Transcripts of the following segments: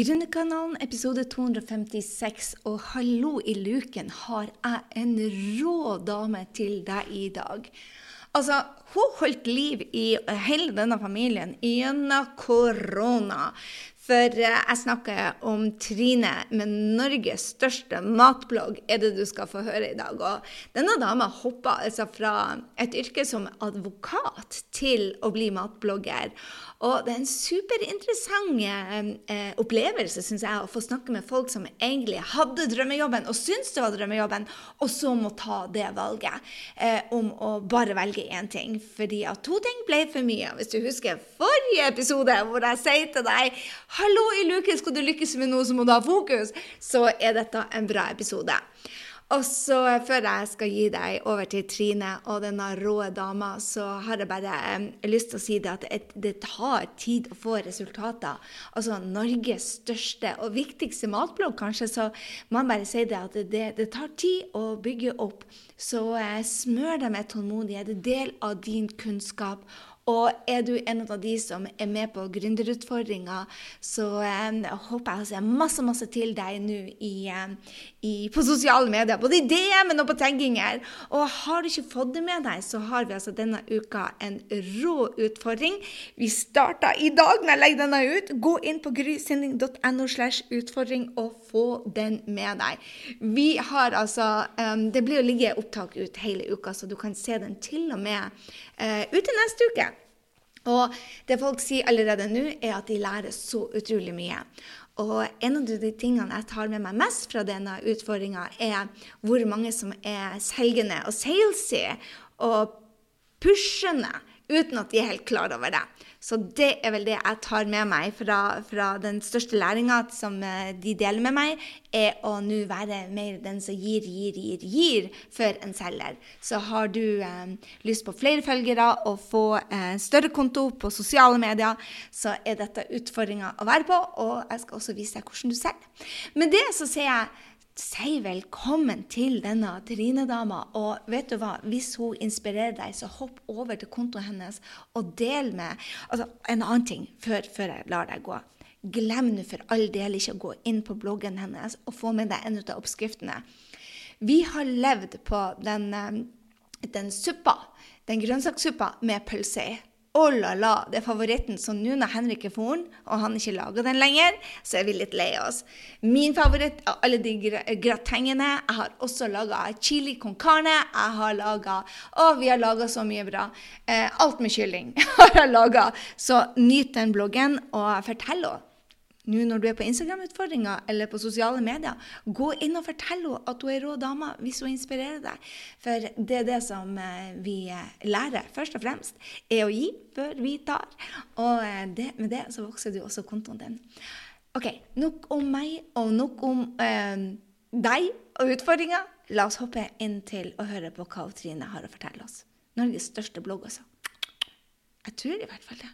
Gründerkanalen episode 256, og hallo i luken har jeg en rå dame til deg i dag. Altså, hun holdt liv i hele denne familien gjennom korona. For eh, jeg snakker om Trine med Norges største matblogg, er det du skal få høre i dag. Og denne dama hoppa altså fra et yrke som advokat til å bli matblogger. Og det er en superinteressant eh, opplevelse, syns jeg, å få snakke med folk som egentlig hadde drømmejobben og syntes det var drømmejobben, og så må ta det valget eh, om å bare velge én ting. Fordi at to ting ble for mye. Hvis du husker forrige episode hvor jeg sier til deg 'Hallo i luken, skal du lykkes med noe, så må du ha fokus', så er dette en bra episode. Og så Før jeg skal gi deg over til Trine og denne rå dama, så har jeg bare eh, lyst til å si det at det, tar tid å få resultater. Altså Norges største og viktigste matblogg, kanskje, så jeg bare si det at det, det tar tid å bygge opp. Så eh, smør deg med tålmodighet. Del av din kunnskap og er du en av de som er med på gründerutfordringa, så eh, håper jeg å se masse, masse til deg nå i, på sosiale medier. Både i DM-en og på tenkinger. Og har du ikke fått det med deg, så har vi altså denne uka en rå utfordring. Vi starter i dag når jeg legger denne ut. Gå inn på grysynding.no slash utfordring og få den med deg. Vi har altså um, Det blir å ligge opptak ut hele uka, så du kan se den til og med uh, ute neste uke. Og det folk sier allerede nå, er at de lærer så utrolig mye. Og en av de tingene jeg tar med meg mest fra denne utfordringa, er hvor mange som er selgende og salesy og pushende uten at de er helt klar over det. Så det er vel det jeg tar med meg fra, fra den største læringa som eh, de deler med meg, er å nå være mer den som gir, gir, gir, gir før en selger. Så har du eh, lyst på flere følgere og få eh, større konto på sosiale medier, så er dette utfordringa å være på, og jeg skal også vise deg hvordan du selger. Med det så sier jeg si velkommen til denne Trine-dama. Og vet du hva, hvis hun inspirerer deg, så hopp over til kontoen hennes og del med altså, En annen ting før, før jeg lar deg gå. Glem nå for all del ikke å gå inn på bloggen hennes og få med deg en av oppskriftene. Vi har levd på den, eh, den suppa, den grønnsakssuppa med pølse i. Oh la la, det er favoritten. Så nå når Henrik er foren, og han ikke lager den lenger, så er vi litt lei oss. Min favoritt av alle de gratengene Jeg har også laga chili con carne. Jeg har laga Å, vi har laga så mye bra. Eh, alt med kylling har jeg laga. Så nyt den bloggen, og fortell henne nå når du er på Instagram-utfordringa eller på sosiale medier, gå inn og fortell henne at hun er rå dame hvis hun inspirerer deg. For det er det som eh, vi eh, lærer, først og fremst, er å gi før vi tar. Og eh, det, med det så vokser du også kontoen din. OK, nok om meg, og nok om eh, deg og utfordringer. La oss hoppe inn til å høre på hva Trine har å fortelle oss. Norges største blogg, altså. Jeg tror i hvert fall det.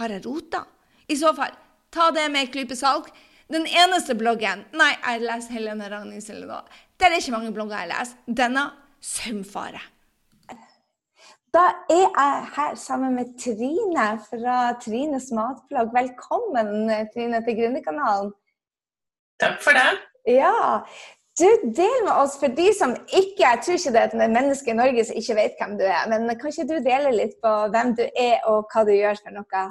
Har jeg rota? I så fall Ta det med et klype salg. Den eneste bloggen Nei, jeg leser Helene Ragnhild nå. Det er ikke mange blogger jeg leser. Denne søvnfare. Da er jeg her sammen med Trine fra Trines matblogg. Velkommen, Trine, til Gründerkanalen. Takk for det. Ja. Du, Del med oss, for de som ikke Jeg tror ikke det er et menneske i Norge som ikke vet hvem du er. Men kan ikke du dele litt på hvem du er, og hva du gjør for noe?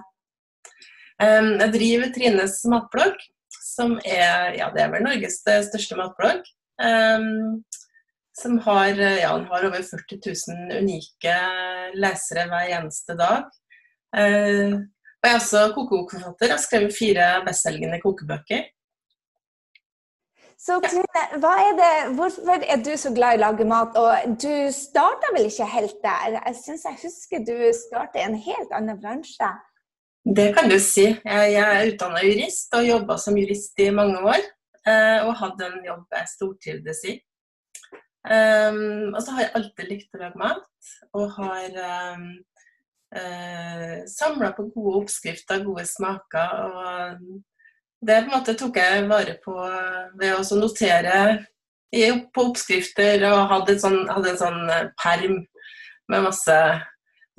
Jeg driver Trines matblogg, som er, ja, det er vel Norges største matblogg. som har, ja, har over 40 000 unike lesere hver eneste dag. og jeg er også kokebokforfatter. Jeg har skrevet fire bestselgende kokebøker. Så Trine, er det, hvorfor er du så glad i å lage mat? Og du starta vel ikke helt der? Jeg syns jeg husker du starta i en helt annen bransje. Det kan du si. Jeg er utdanna jurist og jobba som jurist i mange år. Eh, og hadde en jobb jeg stortrivdes i. Um, og så har jeg alltid likt å lage mat, og har um, uh, eh, samla på gode oppskrifter, gode smaker. Og det på en måte tok jeg vare på ved å notere på oppskrifter og hadde, sånn, hadde en sånn perm med masse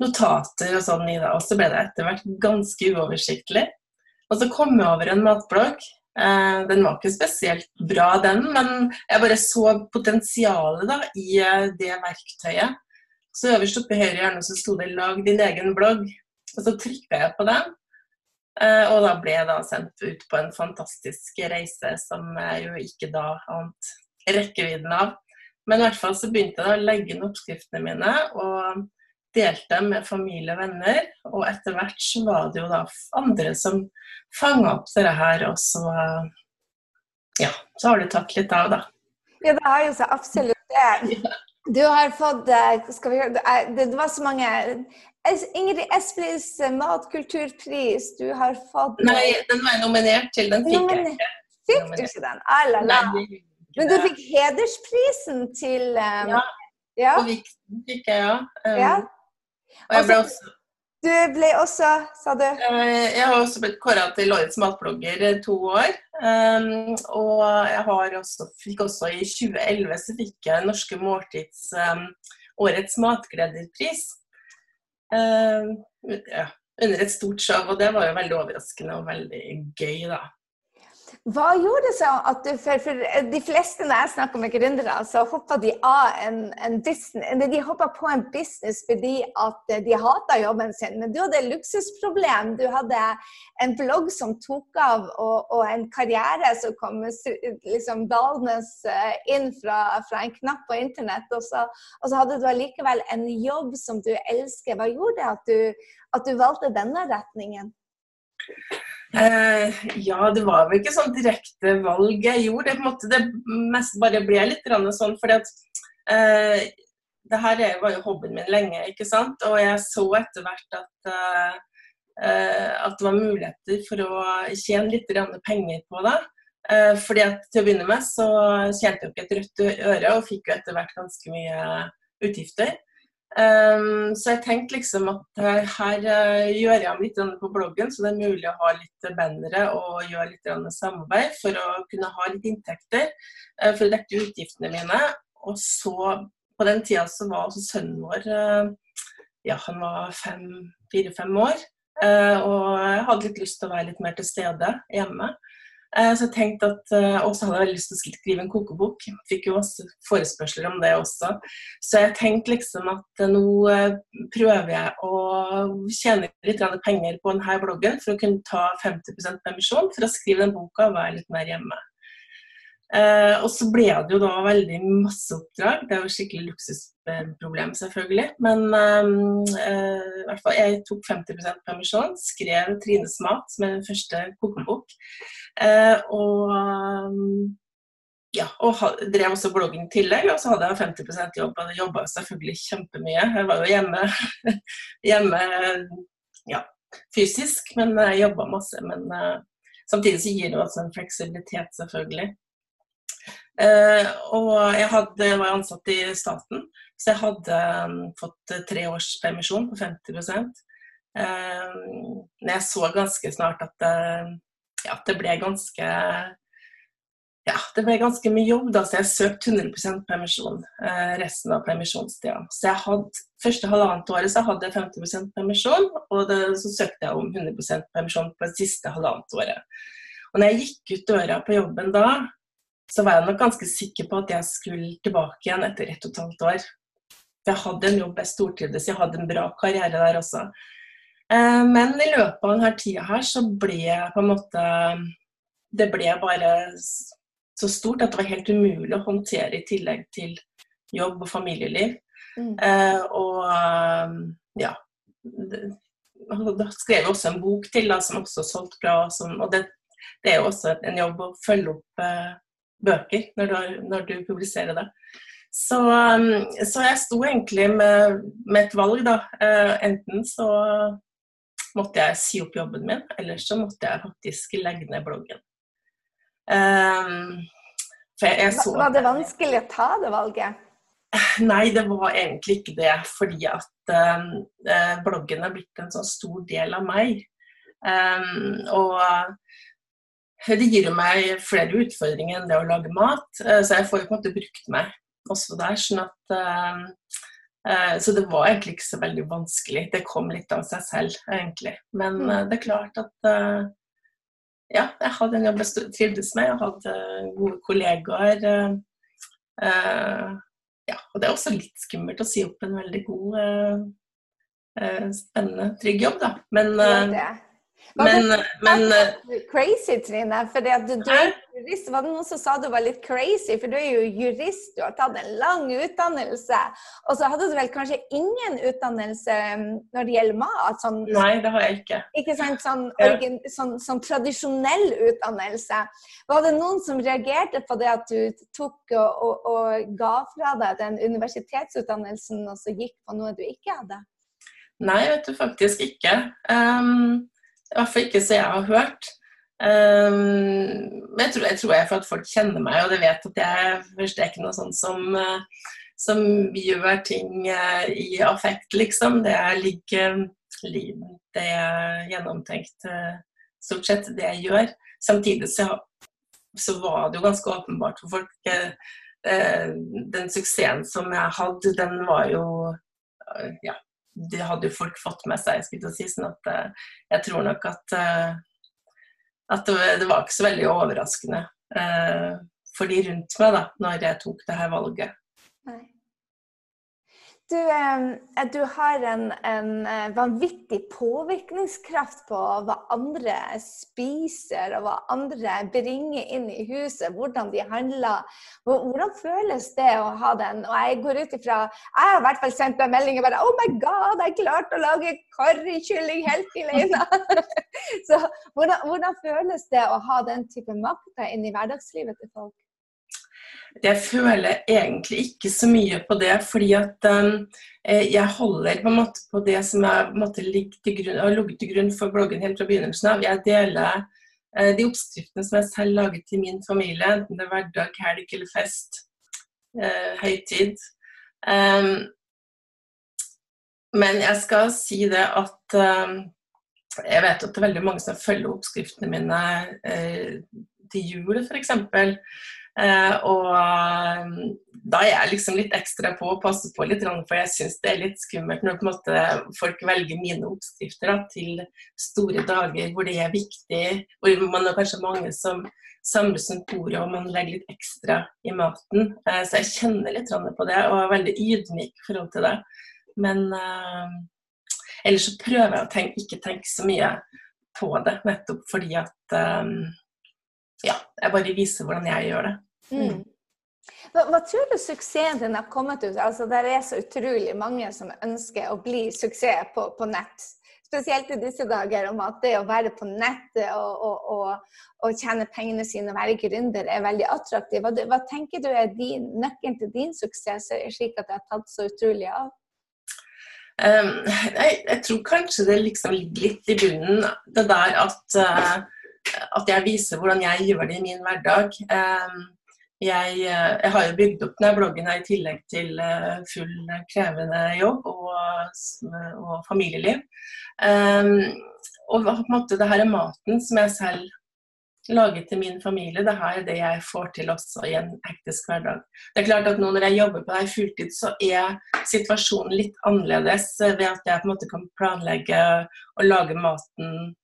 notater og sånn i det. Og så ble det etter hvert ganske uoversiktlig. Og så kom jeg over en matblogg Eh, den var ikke spesielt bra, den, men jeg bare så potensialet da, i eh, det verktøyet. Så øverst oppe i høyre hjørne så sto det 'lag din egen blogg'. Og så trykka jeg på den, eh, og da ble jeg da sendt ut på en fantastisk reise som jeg jo ikke da ant rekkevidden av. Men i hvert fall så begynte jeg da å legge inn oppskriftene mine og delte med familie og venner. Og etter hvert så var det jo da andre som fanga opp dette her, og så ja, så har det tatt litt av, da. Ja, det har jo så absolutt det. Du har fått skal vi, Det var så mange Ingrid Espelid matkulturpris. Du har fått Nei, den var jeg nominert til. Den fikk jeg ikke. Fikk du ikke den? Alala. Men du fikk hedersprisen til um, Ja. ja. På Vikten fikk jeg, ja. Um, ja. Og jeg ble også Du ble også, sa du? Jeg har også blitt kåra til årets matblogger to år. Um, og jeg har også, fikk også i 2011 så fikk jeg Norske Måltids um, årets matglederpris. Um, ja, under et stort show, og det var jo veldig overraskende og veldig gøy, da. Hva gjorde det så at du For, for de fleste når jeg snakker med gründere, så hoppa de av en, en business De hoppa på en business fordi at de hater jobben sin. Men du hadde et luksusproblem. Du hadde en blogg som tok av, og, og en karriere som kom liksom dalende inn fra, fra, en knapp på internett. Og så, og så hadde du allikevel en jobb som du elsker. Hva gjorde at du, at du valgte denne retningen? Eh, ja, det var vel ikke sånn direkte valg jeg gjorde. Det, på det mest bare ble litt sånn fordi at eh, det her var jo hobbyen min lenge, ikke sant. Og jeg så etter hvert at, eh, at det var muligheter for å tjene litt penger på det. Eh, fordi at til å begynne med så tjente jeg ikke et rødt øre og fikk jo etter hvert ganske mye utgifter. Um, så jeg tenkte liksom at her, her uh, gjør jeg om litt på bloggen, så det er mulig å ha litt bannere og gjøre litt samarbeid for å kunne ha litt inntekter uh, for å dekke utgiftene mine. Og så, på den tida så var også sønnen vår ja, han var fire-fem år. og jeg hadde litt lyst til å være litt mer til stede hjemme. Eh, så jeg tenkte at, eh, Og så hadde jeg lyst til å skrive en kokebok. Fikk jo også forespørsler om det også. Så jeg tenkte liksom at eh, nå prøver jeg å tjene litt penger på denne bloggen for å kunne ta 50% permisjon for å skrive den boka og være litt mer hjemme. Eh, og så ble det jo da veldig masse oppdrag. Det er jo skikkelig luksusproblem, selvfølgelig. Men eh, i hvert fall jeg tok 50% permisjon, skrev 'Trines mat' som er den første kokebok. Eh, og ja, og drev også bloggen i tillegg. Og så hadde jeg 50% jobb, og jobba selvfølgelig kjempemye. Jeg var jo hjemme, hjemme ja, fysisk, men jeg jobba masse. Men uh, samtidig så gir det også en fleksibilitet, selvfølgelig. Uh, og jeg hadde, var ansatt i staten, så jeg hadde um, fått tre års permisjon på 50 uh, Men jeg så ganske snart at det, ja, det ble ganske ja, det ble ganske mye jobb, da, så jeg søkte 100 permisjon eh, resten av permisjonstida. Så jeg hadde, første halvannet året så hadde jeg 50% permisjon, og det, så søkte jeg om 100% permisjon på det siste halvannet året. Og når jeg gikk ut døra på jobben da, så var jeg nok ganske sikker på at jeg skulle tilbake igjen etter ett og et halvt år. Jeg hadde en jobb jeg stortrivdes jeg hadde en bra karriere der også. Eh, men i løpet av denne tida her så ble jeg på en måte Det ble bare så stort at det var helt umulig å håndtere i tillegg til jobb og familieliv. Mm. Eh, og ja Da skrev jeg også en bok til da, som også solgte bra. Som, og det, det, er jo også en jobb å følge opp eh, bøker når du, når du, publiserer det. Så, så, jeg sto egentlig med, med et valg, da. Eh, enten så måtte jeg si opp jobben min, eller så måtte jeg faktisk legge ned bloggen. Um, jeg, jeg så, var det vanskelig å ta det valget? Nei, det var egentlig ikke det. Fordi at um, bloggen er blitt en så stor del av meg. Um, og det gir meg flere utfordringer enn det å lage mat. Uh, så jeg får jo på en måte brukt meg også der. sånn at um, Eh, så det var egentlig ikke så veldig vanskelig. Det kom litt av seg selv, egentlig. Men mm. Eh, det er klart at eh, ja, jeg hadde en jobb jeg trivdes med. Jeg hadde gode kollegaer. Ja, og det er også litt skummelt å si opp en veldig god, spennende, trygg jobb, da. Men, men, men Crazy, Trine. For du, du er jurist. Var det noen som sa du var litt crazy? For du er jo jurist, du har tatt en lang utdannelse. Og så hadde du vel kanskje ingen utdannelse um, når det gjelder mat? Sånn, Nei, det har jeg ikke. Ikke sant? Sånn, organ, sånn, sånn, tradisjonell utdannelse. Var det noen som reagerte på det at du tok og, og, og ga fra deg den universitetsutdannelsen, og så gikk på noe du ikke hadde? Nei, vet du faktisk ikke. Um, i hvert fall ikke så jeg har hørt. Um, jeg, tror, jeg tror jeg for at folk kjenner meg, og de vet at jeg først er ikke noe sånn som, uh, som gjør ting uh, i affekt, liksom. Det er like det er gjennomtenkt uh, stort sett, det jeg gjør. Samtidig så, så var det jo ganske åpenbart for folk Den suksessen som jeg hadde, den var jo ja, det hadde jo folk fått med seg. jeg si, sånn at uh, Jeg tror nok at, uh, at det, det, var ikke så veldig overraskende uh, for de rundt meg da når jeg tok det her valget. Nei. Du, du har en, en, eh, vanvittig påvirkningskraft på hva andre spiser, og hva andre bringer inn i huset, hvordan de handler. Hvordan føles det å ha den? Og jeg går ut ifra Jeg har i hvert fall sendt deg meldinger bare Oh my God, jeg klarte å lage karrikylling helt alene! Så hvordan, hvordan føles det å ha den type makta inn i hverdagslivet til folk? Jeg føler egentlig ikke så mye på det, fordi at um, jeg holder på en måte på det som jeg måtte ligge til grunn, har ligget til grunn for bloggen helt fra begynnelsen av. Jeg deler uh, de oppskriftene som jeg selv lager til min familie, enten det er hverdag, helg eller fest, uh, høytid. Um, men jeg skal si det at um, jeg vet at det er veldig mange som følger oppskriftene mine til jul, f.eks. Uh, og um, da er jeg liksom litt ekstra på å passe på litt, for jeg syns det er litt skummelt når måte, folk velger mine oppskrifter da, til store dager hvor det er viktig, hvor man er kanskje mange som samles rundt bordet og man legger litt ekstra i maten. Uh, så jeg kjenner litt på det og er veldig ydmyk i forhold til det. Men uh, ellers så prøver jeg å tenke, ikke tenke så mye på det, nettopp fordi at um, ja, jeg bare viser hvordan jeg gjør det. Mm. Hva, hva, tror du suksessen din har kommet ut Altså, Det er så utrolig mange som ønsker å bli suksess på, på nett. Spesielt i disse dager om at det å være på nettet og, og, og, og tjene pengene sine og være gründer er veldig attraktivt. Hva, hva, tenker du er din, nøkkelen til din suksess, slik at det har tatt så utrolig av? Um, jeg, jeg, tror kanskje det liksom ligger litt i bunnen, det der at, uh, at jeg viser hvordan jeg gjør det i min hverdag. Um, jeg, eh, jeg, har jo bygd opp denne bloggen i tillegg til eh, full krevende jobb og, og familieliv. Um, og på en måte det her er maten som jeg selv lager til min familie. Det her er det jeg får til også i en hektisk hverdag. Det er klart at nå når jeg jobber på det fulltid, så er situasjonen litt annerledes ved at jeg på en måte kan planlegge og lage maten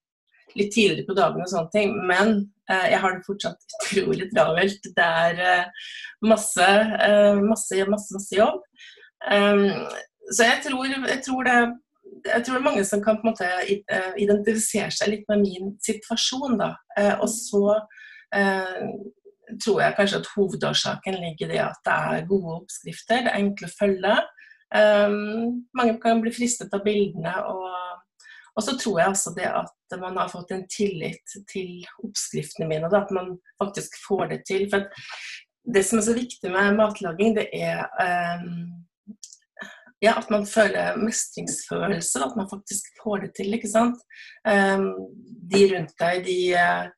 litt tidligere på dagen og sånne ting. Men eh, jeg har det fortsatt utrolig travelt. Det er eh, masse, eh, masse, masse, masse jobb. Um, så jeg tror, jeg tror, det jeg tror det er mange som kan på en måte eh, identifisere seg litt med min situasjon. da. Eh, og så eh, tror jeg kanskje at hovedårsaken ligger i at det er gode oppskrifter, det er enkle å følge. Um, mange kan bli fristet av bildene og og så tror jeg også det at man har fått en tillit til oppskriftene mine, og at man faktisk får det til. For det som er så viktig med matlaging, det er um, ja, at man føler mestringsfølelse, at man faktisk får det til. ikke sant? Um, de rundt deg, de uh,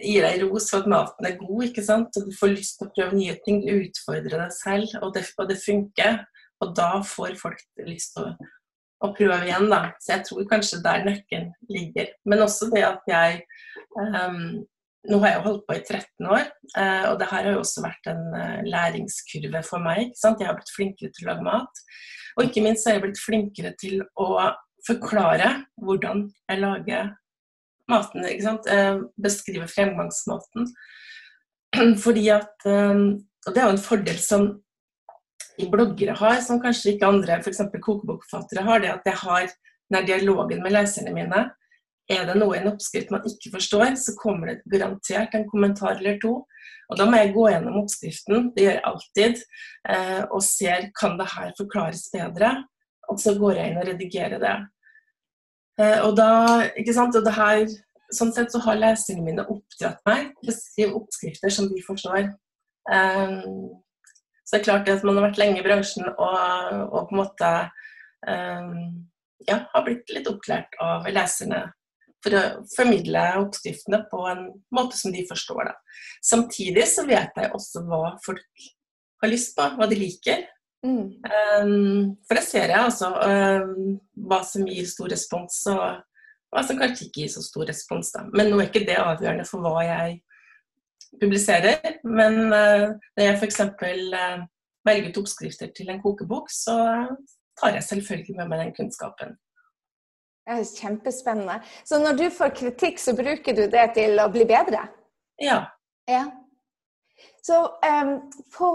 gir deg ros for at maten er god, ikke sant? og du får lyst til å prøve nye ting. Du utfordrer deg selv, og det, og det funker. Og da får folk lyst til å og prøve igjen, da. Så jeg tror kanskje der nøkkelen ligger. Men også det at jeg um, Nå har jeg jo holdt på i 13 år, uh, og det her har jo også vært en uh, læringskurve for meg. ikke sant? Jeg har blitt flinkere til å lage mat. Og ikke minst har jeg blitt flinkere til å forklare hvordan jeg lager maten. ikke sant? Uh, beskrive fremgangsmåten. Fordi at Og det er jo en fordel som bloggere har, som kanskje ikke andre f.eks. kokebokforfattere har, det at jeg har den dialogen med leserne mine. Er det noe i en oppskrift man ikke forstår, så kommer det garantert en kommentar eller to. Og Da må jeg gå gjennom oppskriften, det gjør jeg alltid, og ser kan det her forklares bedre. Og så går jeg inn og redigerer det. Eh, og da, ikke sant, og det her, Sånn sett så har leserne mine oppdratt meg til å skrive oppskrifter som de forstår. Så det er klart at man har vært lenge i bransjen og, og på en måte um, ja, har blitt litt opplært av leserne for å formidle oppskriftene på en måte som de forstår. Da. Samtidig så vet jeg også hva folk har lyst på, hva de liker. Mm. Um, for det ser jeg, altså. Um, hva som gir stor respons, og hva som kanskje ikke gir så stor respons. Da. Men nå er ikke det avgjørende for hva jeg publiserer. Men uh, når jeg f.eks. Uh, velger ut oppskrifter til en kokebok, så tar jeg selvfølgelig med meg den kunnskapen. Det er kjempespennende. Så når du får kritikk, så bruker du det til å bli bedre? Ja. ja. Så um, på,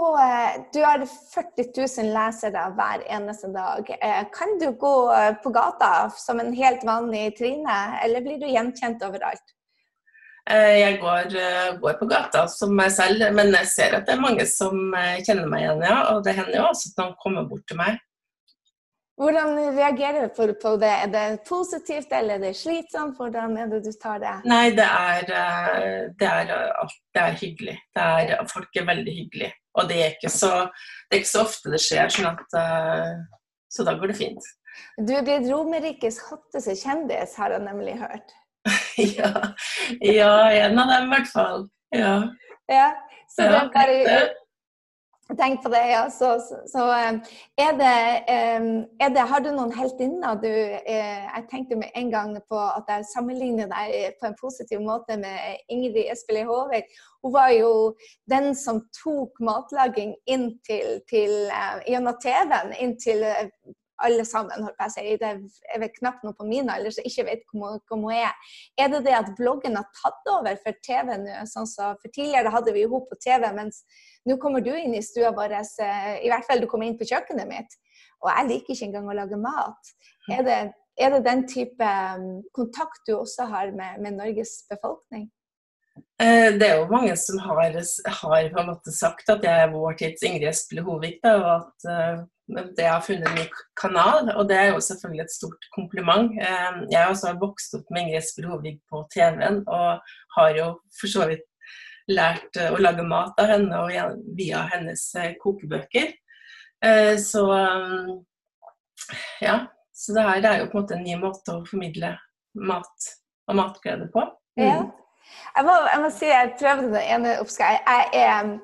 Du har 40 000 lesere hver eneste dag. Kan du gå på gata som en helt vanlig Trine, eller blir du gjenkjent overalt? Jeg går, går, på gata som meg selv, men jeg ser at det er mange som kjenner meg igjen. ja, Og det hender jo også at noen kommer bort til meg hvordan reagerer du på det? Er det positivt eller er det slitsomt? Hvordan er det du tar det? Nei, det er, eh, det er, det er hyggelig. Det er, folk er veldig hyggelige. Og det er, ikke så, det er ikke så ofte det skjer, sånn at, eh, så da går det fint. Du er blitt Romerikes hotteste kjendis, har jeg nemlig hørt. ja, ja, en av dem i hvert fall. Ja. ja så det er bare Tenk på det, ja. Så, så, så eh, er, det, eh, er, det, Har du noen heltinner du eh, Jeg tenkte med en gang på at jeg sammenligner deg på en positiv måte med Ingrid Espelid Håvik. Hun var jo den som tok matlaging inn til, til gjennom TV-en inn til alle sammen, holdt jeg si. Det er vel knapt noe på min alder som ikke vet hvor hun er. Er det det at bloggen har tatt over for TV nå? Sånn så, for tidligere hadde vi henne på TV, mens nå kommer du inn i stua vår. Eh, I hvert fall du kommer inn på kjøkkenet mitt. Og jeg liker ikke engang å lage mat. Er det, er det den type mm, kontakt du også har med, med Norges befolkning? Eh, det er jo mange som har, har sagt at jeg er vår tids Ingrid Espelid Hovig, og at uh, det har funnet en ny kanal. Og det er jo selvfølgelig et stort kompliment. Uh, jeg har også vokst opp med Ingrid Sprovig på TV-en, og har jo for så vidt lært uh, å lage mat av henne og via hennes kokebøker. så um, ja. Så det her er jo på en måte en ny måte å formidle mat og matglede på. Mm. Ja. Jeg må, jeg må, si jeg prøvde den ene oppskriften. Jeg, jeg,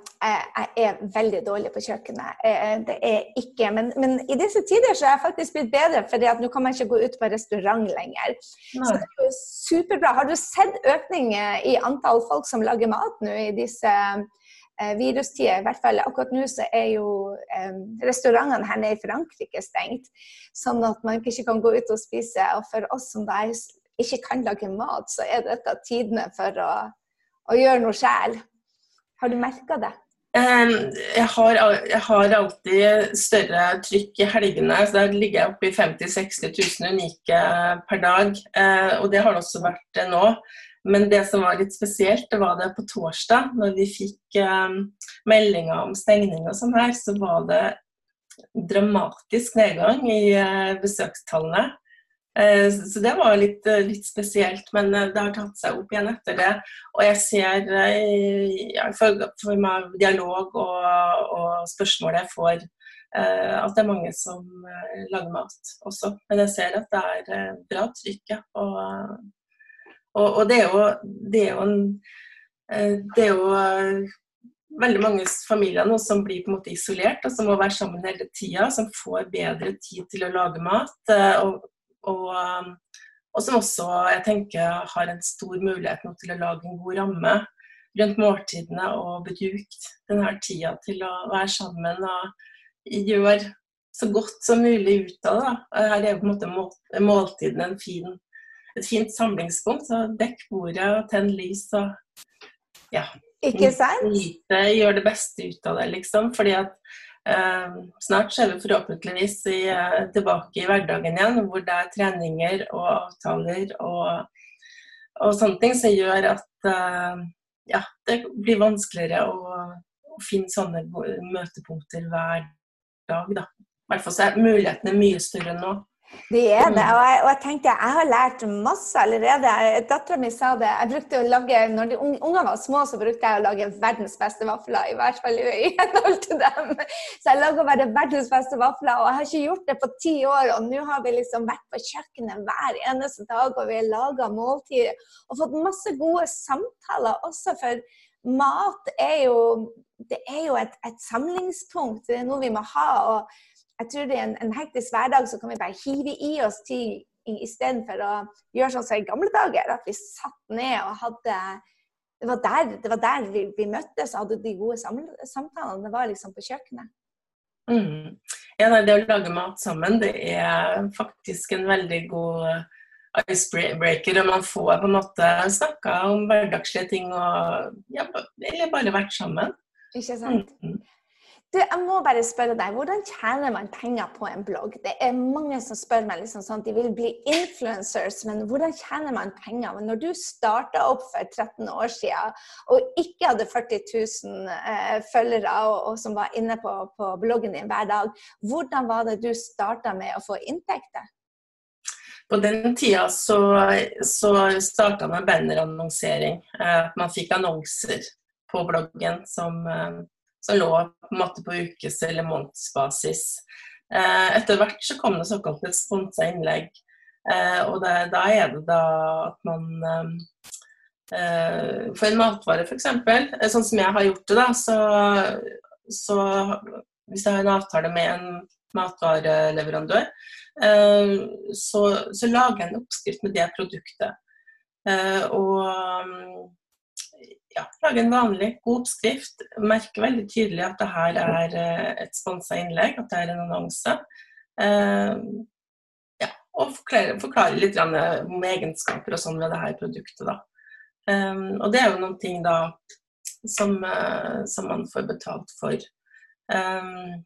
jeg, er veldig dårlig på kjøkkenet. Det er ikke, men, men, i disse tider så er jeg faktisk blitt bedre, for nå kan man ikke gå ut på restaurant lenger. Nei. Så det er jo superbra. Har du sett økning i antall folk som lager mat nå i disse eh, virustider? I hvert fall akkurat nå så er jo eh, restaurantene her nede i Frankrike stengt, sånn at man ikke kan gå ut og spise. Og for oss som da er ikke kan lage mat, så er dette tidene for å, å gjøre noe sjæl. Har du merka det? Jeg har, jeg har, alltid større trykk i helgene. så Der ligger jeg oppe i 50 000-60 000 unike per dag. Eh, og det har det også vært nå. Men det som var litt spesielt, det var det på torsdag, når vi fikk meldinger om stengning og sånn her, så var det dramatisk nedgang i uh, besøkstallene. Eh, så det var litt, eh, litt, spesielt, men eh, det har tatt seg opp igjen etter det. Og jeg ser ja, for, for meg dialog og, og, spørsmål jeg får, at det er mange som lager mat også. Men jeg ser at det er bra trykk. Og, og, og det er jo, det er en det er jo veldig mange familier nå som blir på en måte isolert, og som må være sammen hele tida, som får bedre tid til å lage mat. Og, og, um, og, som også jeg tenker har en stor mulighet nå til å lage en god ramme rundt måltidene og bruke denne tida til å være sammen og gjøre så godt som mulig ut av det. Her er på en måte måltiden en fin, et fint samlingspunkt. Så dekk bordet tenn lys og ja. Ikke sant? Nyte, gjør det beste ut av det, liksom. Fordi at snart så er vi forhåpentligvis i, eh, tilbake i hverdagen igjen, hvor det er treninger og avtaler og, og sånne ting som gjør at eh, ja, det blir vanskeligere å, å finne sånne møtepunkter hver dag, da. I hvert fall så er mulighetene mye større nå. De er det. Og jeg, og jeg tenkte jeg har lært masse allerede. Dattera mi sa det. jeg brukte å lage, når de ungene var små, så brukte jeg å lage verdens beste vafler. I hvert fall i henhold til dem. Så jeg lager bare verdens beste vafler. Og jeg har ikke gjort det på ti år. Og nå har vi liksom vært på kjøkkenet hver eneste dag, og vi har laga måltider. Og fått masse gode samtaler også, for mat er jo, det er jo et, et samlingspunkt. Det er noe vi må ha. og jeg tror det er en, en hektisk hverdag så kan vi bare hive i oss ting istedenfor å gjøre sånn som i gamle dager. At vi satt ned og hadde Det var der, det var der vi, vi, møttes og hadde de gode samtalene. Det var liksom på kjøkkenet. Mm. Ja, Det å lage mat sammen, det er faktisk en veldig god icebreaker. Og man får på en måte snakka om hverdagslige ting og ja, eller bare vært sammen. Ikke sant. Mm. Du, jeg må bare spørre deg, Hvordan tjener man penger på en blogg? Det er mange som spør meg liksom sånn, de vil bli influencers, men hvordan tjener man penger? Men når du starta opp for 13 år siden og ikke hadde 40 000 eh, følgere og, og, som var inne på, på, bloggen din hver dag, hvordan var det du starta med å få inntekter? På den tida så, så starta man bannerannonsering. Eh, man fikk annonser på bloggen som eh, som lå på en måte på ukes- eller månedsbasis. Eh, etter hvert så kom det såkalte sponsa innlegg. Eh, og det, da er det da at man eh, For en matvare f.eks., sånn som jeg har gjort det, da, så, så hvis jeg har en avtale med en matvareleverandør, så, så lager jeg en oppskrift med det produktet. Og ja, lage en vanlig, god oppskrift. Merke veldig tydelig at det her er eh, et sponsa innlegg, at det er en annonse. Uh, ja, og forklare, forklare, litt om egenskaper og sånn ved det her produktet. Da. Og det er jo noen ting da som, som man får betalt for. Um,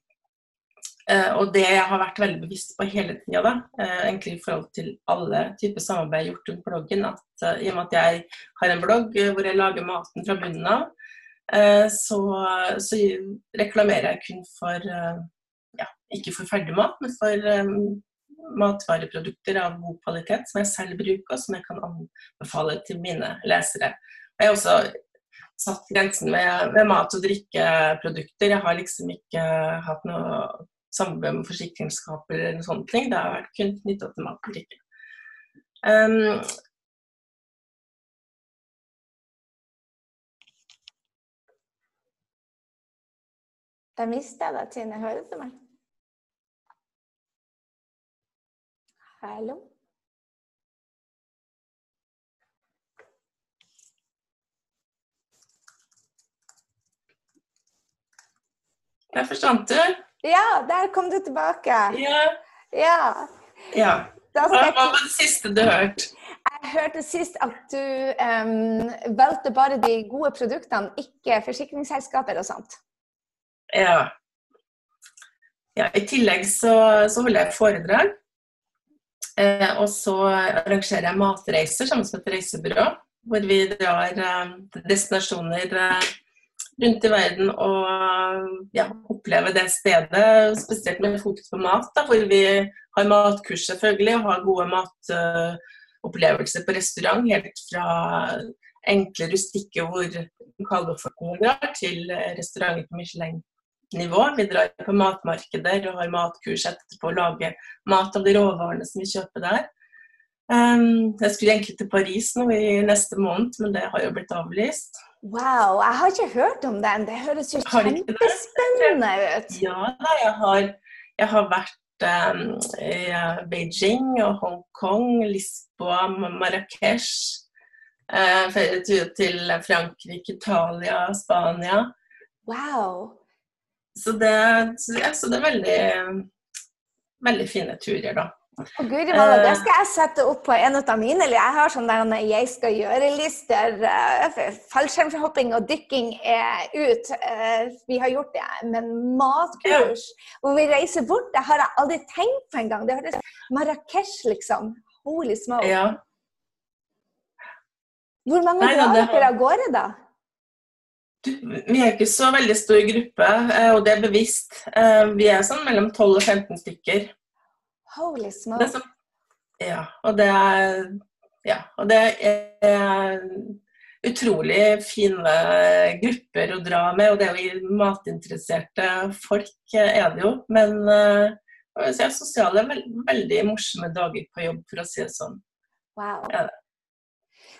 og det jeg har vært veldig bevisst på hele tida, uh, egentlig i forhold til alle typer samarbeid gjort rundt bloggen, at uh, i og med at jeg har en blogg hvor jeg lager maten fra bunnen av, så, så, reklamerer jeg kun for ja, ikke for ferdigmat, men for matvareprodukter av god kvalitet som jeg selv bruker, og som jeg kan anbefale til mine lesere. Jeg har også satt grensen ved, ved mat- og drikkeprodukter. Jeg har liksom ikke hatt noe samarbeid med forsikringsskaper eller sånne ting. Det har vært kun knytta til matpolitikken. Um, Da mista jeg deg, Tine. Hører du meg? Hallo? Jeg forstår du. Ja, der kom du tilbake. Ja. ja. ja. Hva var det siste du hørte? Jeg hørte sist at du um, valgte bare de gode produktene, ikke forsikringsselskaper og sånt. Ja. ja I tillegg så, så holder jeg foredrag. Eh, og så arrangerer jeg matreiser sammen med et reisebyrå, hvor vi drar eh, destinasjoner eh, rundt i verden og ja, oppleve det stedet, spesielt med fokus på mat. Da, hvor vi har matkurs selvfølgelig, og har gode matopplevelser på restaurant. Helt fra enkle rustikke hvor lokalbefolkningen drar, til restauranter på Michelin-nivå. Vi drar på matmarkeder og har matkurs etterpå og lager mat av de råvarene som vi kjøper der. Um, jeg skulle egentlig til Paris nå i neste måned, men det har jo blitt avlyst. Wow, jeg har ikke hørt om den. Det høres jo kjempespennende ut. Ja, jeg har, jeg har vært um, i Beijing og Hongkong, Lisboa, Marrakech. Uh, til Frankrike, Italia, Spania. Wow. Så det, ja, så det er veldig, veldig fine turer, da. Og Guri malla, det skal jeg sette opp på en av mine. Eller Jeg har sånn der jeg skal gjøre-lister. Fallskjermhopping og dykking er ut. Vi har gjort det. Men matkurs hvor vi reiser bort, det har jeg aldri tenkt på engang. Det høres Marrakech, liksom. Holy smoke. Ja. Hvor mange drar dere av gårde, da? Vi er ikke så veldig stor gruppe, eh, og det er bevisst. Eh, vi er sånn mellom 12 og 15 stykker. Holy smoke. Sånn, ja, og det er Ja, og det er utrolig fine grupper å dra med. Og det er jo matinteresserte folk, er det jo. Men si, sosiale, veldig morsomme dager på jobb, for å si det sånn. Wow. Ja.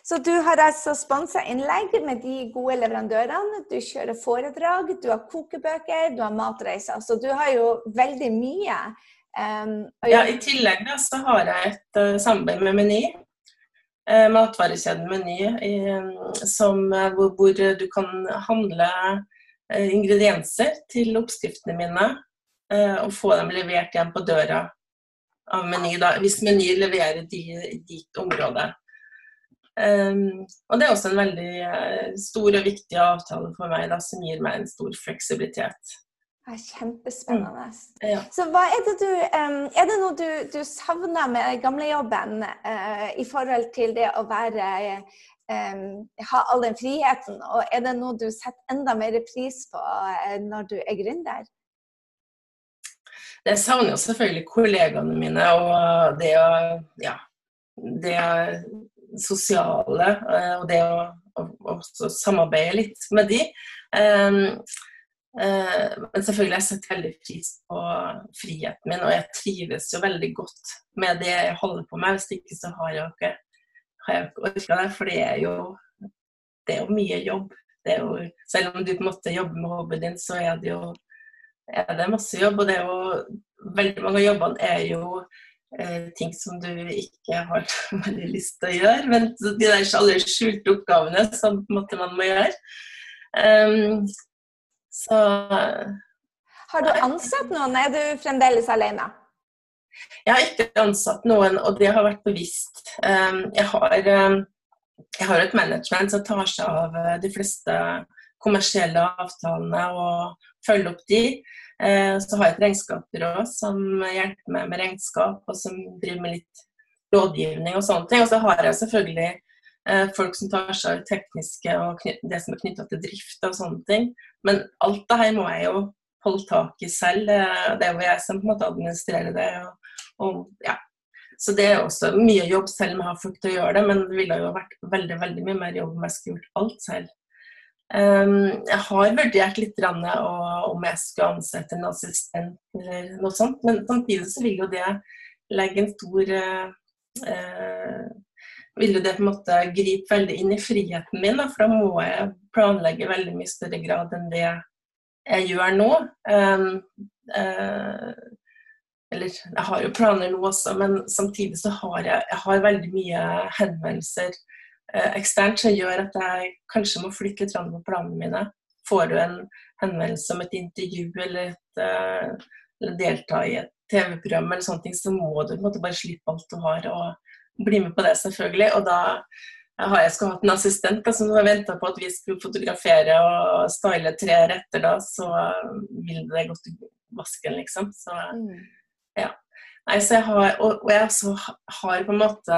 Så du har altså sponsa innlegg med de gode leverandørene. Du kjører foredrag, du har kokebøker, du har matreiser. Så du har jo veldig mye. Um, ja, I tillegg da, så har jeg et uh, samarbeid med Meny. Uh, matvarekjeden Meny, uh, hvor, hvor, du kan handle ingredienser til oppskriftene mine. og få dem levert igjen på døra av Meny, da, hvis Meny leverer de, ditt område. Um, og det er også en veldig stor og viktig avtale for meg, da, som gir meg en stor fleksibilitet. Er kjempespennende. Mm. Ja. Så hva er det du Er det noe du, du savner med gamlejobben uh, i forhold til det å være um, ha all den friheten, og er det noe du setter enda mer pris på uh, når du er gründer? Jeg savner jo selvfølgelig kollegaene mine og det å ja, det sosiale eh, og det å, å, å samarbeide litt med de. Um, men selvfølgelig har jeg satt veldig pris på friheten min, og jeg trives jo veldig godt med det jeg holder på med. Hvis ikke så har jeg ikke, ikke orka det, for det er jo det er jo mye jobb. Jo, selv om du på en måte jobber med hobbyen din, så er det jo er det masse jobb. Og det er jo veldig mange av jobbene er jo Eh, ting som du ikke har veldig lyst til å gjøre. Men de der alle skjulte oppgavene som på en måte, man må gjøre. Um, så Har du ansatt noen? Er du fremdeles alene? Jeg har ikke ansatt noen, og det har vært bevisst. Um, jeg, har, um, jeg har et management som tar seg av eh, de fleste kommersielle avtalene og følger opp de. Eh, så har jeg et regnskapsbyrå som hjelper meg med regnskap, og som driver med litt rådgivning og sånne ting. Og så har jeg selvfølgelig eh, folk som tar seg av det tekniske og det som er knytta til drift og sånne ting. Men alt det her må jeg jo holde tak i selv. Det er jo jeg som på en måte administrerer det. Og, og, ja. Så det er også mye jobb, selv om jeg har folk til å gjøre det. Men det ville jo vært veldig veldig mye mer jobb om jeg skulle gjort alt selv. Um, jeg har vurdert litt om jeg skulle ansette en assistent eller noe sånt, men samtidig så vil jo det legge en stor uh, Vil jo det på en måte gripe veldig inn i friheten min, da, for da må jeg planlegge veldig mye større grad enn det jeg gjør nå. Um, uh, eller jeg har jo planer nå også, men samtidig så har jeg, jeg har veldig mye henvendelser uh, eksternt som gjør at jeg kanskje må flytte litt på planene mine. Får du en henvendelse om et intervju eller, et, uh, eller delta i et TV-program, eller sånne ting, så må du på en måte bare slippe alt du har og bli med på det, selvfølgelig. Og da har jeg skulle hatt en assistent da, som har venta på at vi skulle fotografere og style tre retter, da, så vil det gått i vasken, liksom. Så mm. ja. Nei, så jeg har, og, og jeg også har på en måte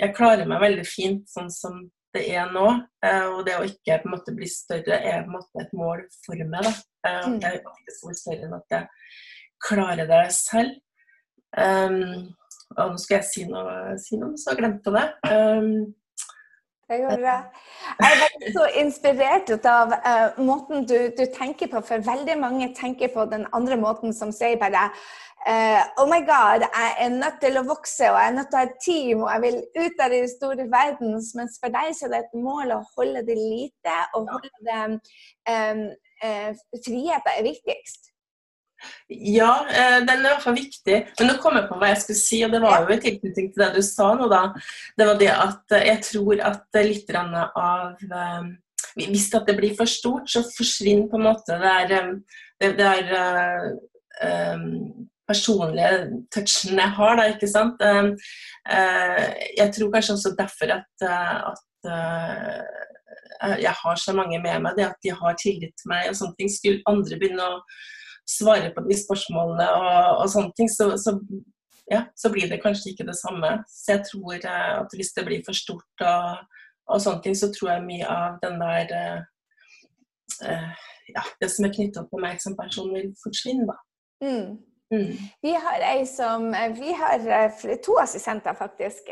Jeg klarer meg veldig fint sånn som det er nå. Eh, og det å ikke på en måte bli større er på en måte et mål for meg. da. Eh, mm. Jeg er ikke så større enn at jeg klarer det selv. Um, og nå skal jeg si noe, si noe så jeg glemte det. Um, jeg er veldig så inspirert av uh, måten du, du, tenker på, for veldig mange tenker på den andre måten som sier bare Uh, oh my god, jeg er nødt til å vokse og jeg er nødt til å ha et team og jeg vil ut av den store verden. Mens for deg så er det et mål å holde det lite og holde det um, uh, Friheten er viktigst. Ja, uh, den er i hvert fall viktig. Men nå kom jeg på hva jeg skulle si, og det var jo i tilknytning til det du sa nå, da. Det var det at jeg tror at litt av Hvis det blir for stort, så forsvinner på en måte det er, det er personlige touchen jeg har, da, ikke sant. Jeg tror kanskje også derfor at, at jeg har så mange med meg, det at de har tillit til meg og sånne ting. Skulle andre begynne å svare på de spørsmålene og, og sånne ting, så, så, ja, så, blir det kanskje ikke det samme. Så jeg tror at hvis det blir for stort og, og sånne ting, så tror jeg mye av den der uh, ja, det som er knytta på meg som person, vil forsvinne, da. Mm. Mm. Vi har ei som Vi har eh, to assistenter, faktisk,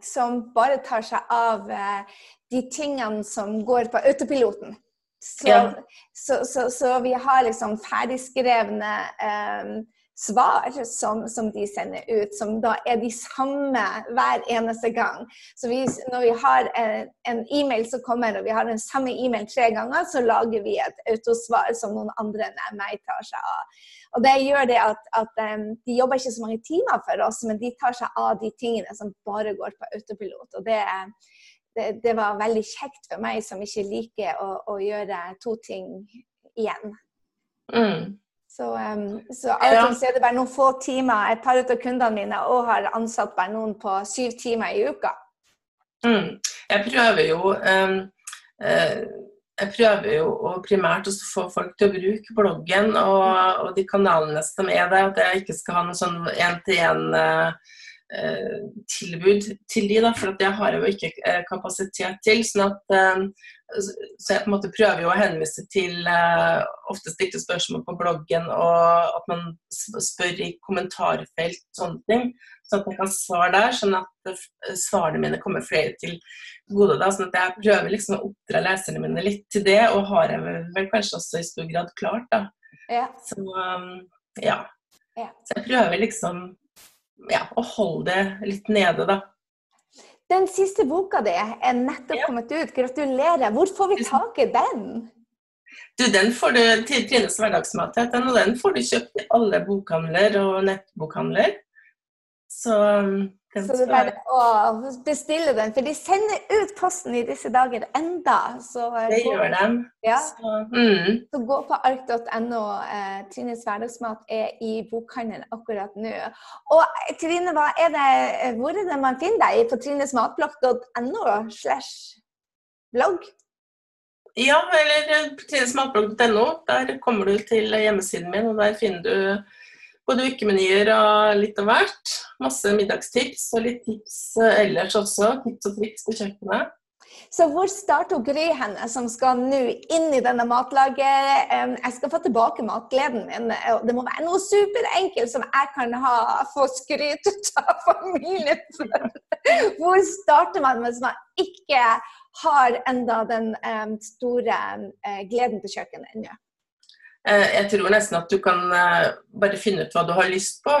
som bare tar seg av de tingene som går på autopiloten. Så, ja. så, så, så vi har liksom ferdigskrevne um, svar som, som, de sender ut, som da er de samme hver eneste gang. Så vi, når vi har en, en e-mail som kommer, og vi har den samme e-mail tre ganger, så lager vi et autosvar som noen andre enn meg tar seg av. Og det gjør det at, at um, De jobber ikke så mange timer for oss, men de tar seg av de tingene som bare går på autopilot. og det, det, det var veldig kjekt for meg som ikke liker å, å gjøre to ting igjen. Mm. Så, um, så alltid så er det bare noen få timer. Et par av kundene mine og har ansatt bare noen på syv timer i uka. Mm. Jeg prøver jo um, uh, jeg prøver jo primært å få folk til å bruke bloggen og, og de kanalene som er der. At jeg ikke skal ha noe sånn én-til-én uh, tilbud til de, da, for det har jeg jo ikke kapasitet til. sånn at så jeg på en måte prøver jo å henvise til ofte stilte spørsmål på bloggen, og at man spør i kommentarfelt og sånne ting. Sånn at jeg kan svare der, sånn at svarene mine kommer flere til gode. da, sånn at jeg prøver liksom å oppdra leserne mine litt til det, og har jeg vel kanskje også i stor grad klart. da. Ja. Så ja. ja. Så jeg prøver liksom ja, å holde det litt nede, da. Den siste boka di er nettopp ja. kommet ut. Gratulerer. Hvor får vi tak i den? Du, Den får du til Trines hverdagsmathet, og den får du kjøpt i alle bokhandler og nettbokhandler. Så um, så det er bare å bestille den, for de sender ut posten i disse dager enda. Så, eh, det gå, gjør de. Ja. Så, mm. så, gå på ark.no. Eh, Trines hverdagsmat er i bokhandelen akkurat nå. Og Trine, hva er det, hvor er det man finner deg? På trinesmatblogg.no slash blogg? Ja, eller eh, trinesmatblogg.no. Der kommer du til hjemmesiden min, og der finner du både ukemenyer og litt av hvert. Masse middagstips og litt tips eh, ellers også. Tips og triks på kjøkkenet. Så hvor starter Gry henne, som skal nå inn i denne matlaget? Jeg skal få tilbake matgleden min. og Det må være noe superenkelt som jeg kan ha, få skryt av familien. Hvor starter man hvis man ikke har enda den store eh, gleden på kjøkkenet ennå? Eh, jeg tror nesten at du kan eh, bare finne ut hva du har lyst på.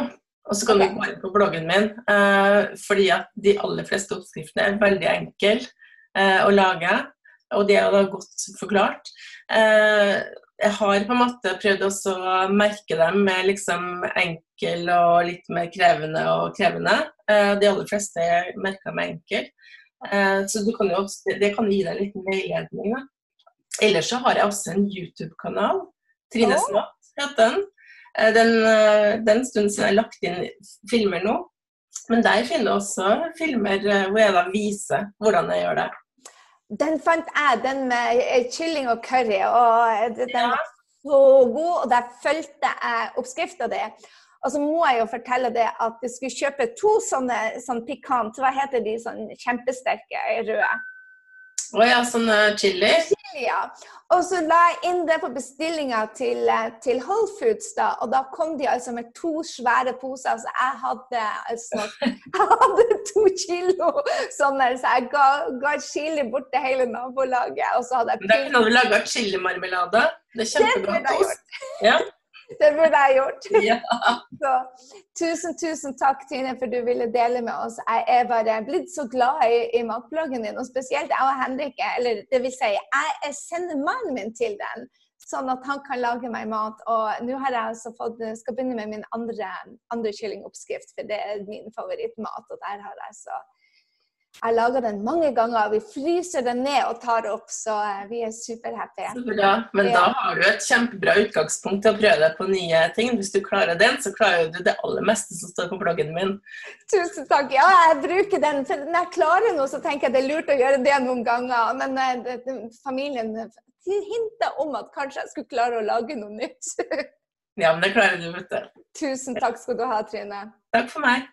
Og så kan du gå inn på bloggen min, eh, fordi at de aller fleste oppskriftene er veldig enkle å lage. Og det er da godt forklart. Jeg har på en måte prøvd også å merke dem med liksom enkel og litt mer krevende og krevende. De aller fleste er merka med enkel. Så kan jo, det kan gi deg en liten veiledning. Ellers så har jeg også en YouTube-kanal Trines oh. natt het den. Eh, den. Eh, den stunden siden jeg har lagt inn filmer nå. Men der finner du også filmer eh, hvor jeg da viser hvordan jeg gjør det. Den fant jeg, den med kylling og curry. og Den ja. var så god, og der fulgte jeg oppskrifta di. Og så må jeg jo fortelle det at jeg skulle kjøpe to sånne sånn pikant, hva heter de sånn kjempesterke røde? Å ja, sånn chili? Chili, ja. Og så la jeg inn det på bestillinga til, eh, til Whole Foods, da. Og da kom de altså med to svære poser. Så jeg hadde altså Jeg hadde to kilo sånne, så jeg ga, ga chili bort til hele nabolaget. Og så hadde jeg Men Da kunne du laga chilimarmelade. Det er kjempegodt. Ja. Det burde jeg gjort. Ja. Så, tusen, tusen takk, Tine, for du ville dele med oss. Jeg er bare blitt så glad i, i matbloggen din, og spesielt jeg og Henrik. Eller det vil si, jeg sender mannen min til den, sånn at han kan lage meg mat. Og nå har jeg altså fått, skal begynne med min andre, andre kyllingoppskrift, for det er min favorittmat. Og der har jeg så Jeg lager den mange ganger. Vi fryser den ned og tar opp, så eh, vi er superhappy. Så bra. Men da har du et kjempebra utgangspunkt til å prøve deg på nye ting. Hvis du klarer den, så klarer du det aller meste som står på bloggen min. Tusen takk. Ja, jeg bruker den. For når jeg klarer noe, så tenker jeg det er lurt å gjøre det noen ganger. Men eh, det, det, familien hinta om at kanskje jeg skulle klare å lage noe nytt. ja, men det klarer du, vet du. Tusen takk skal du ha, Trine. Takk for meg.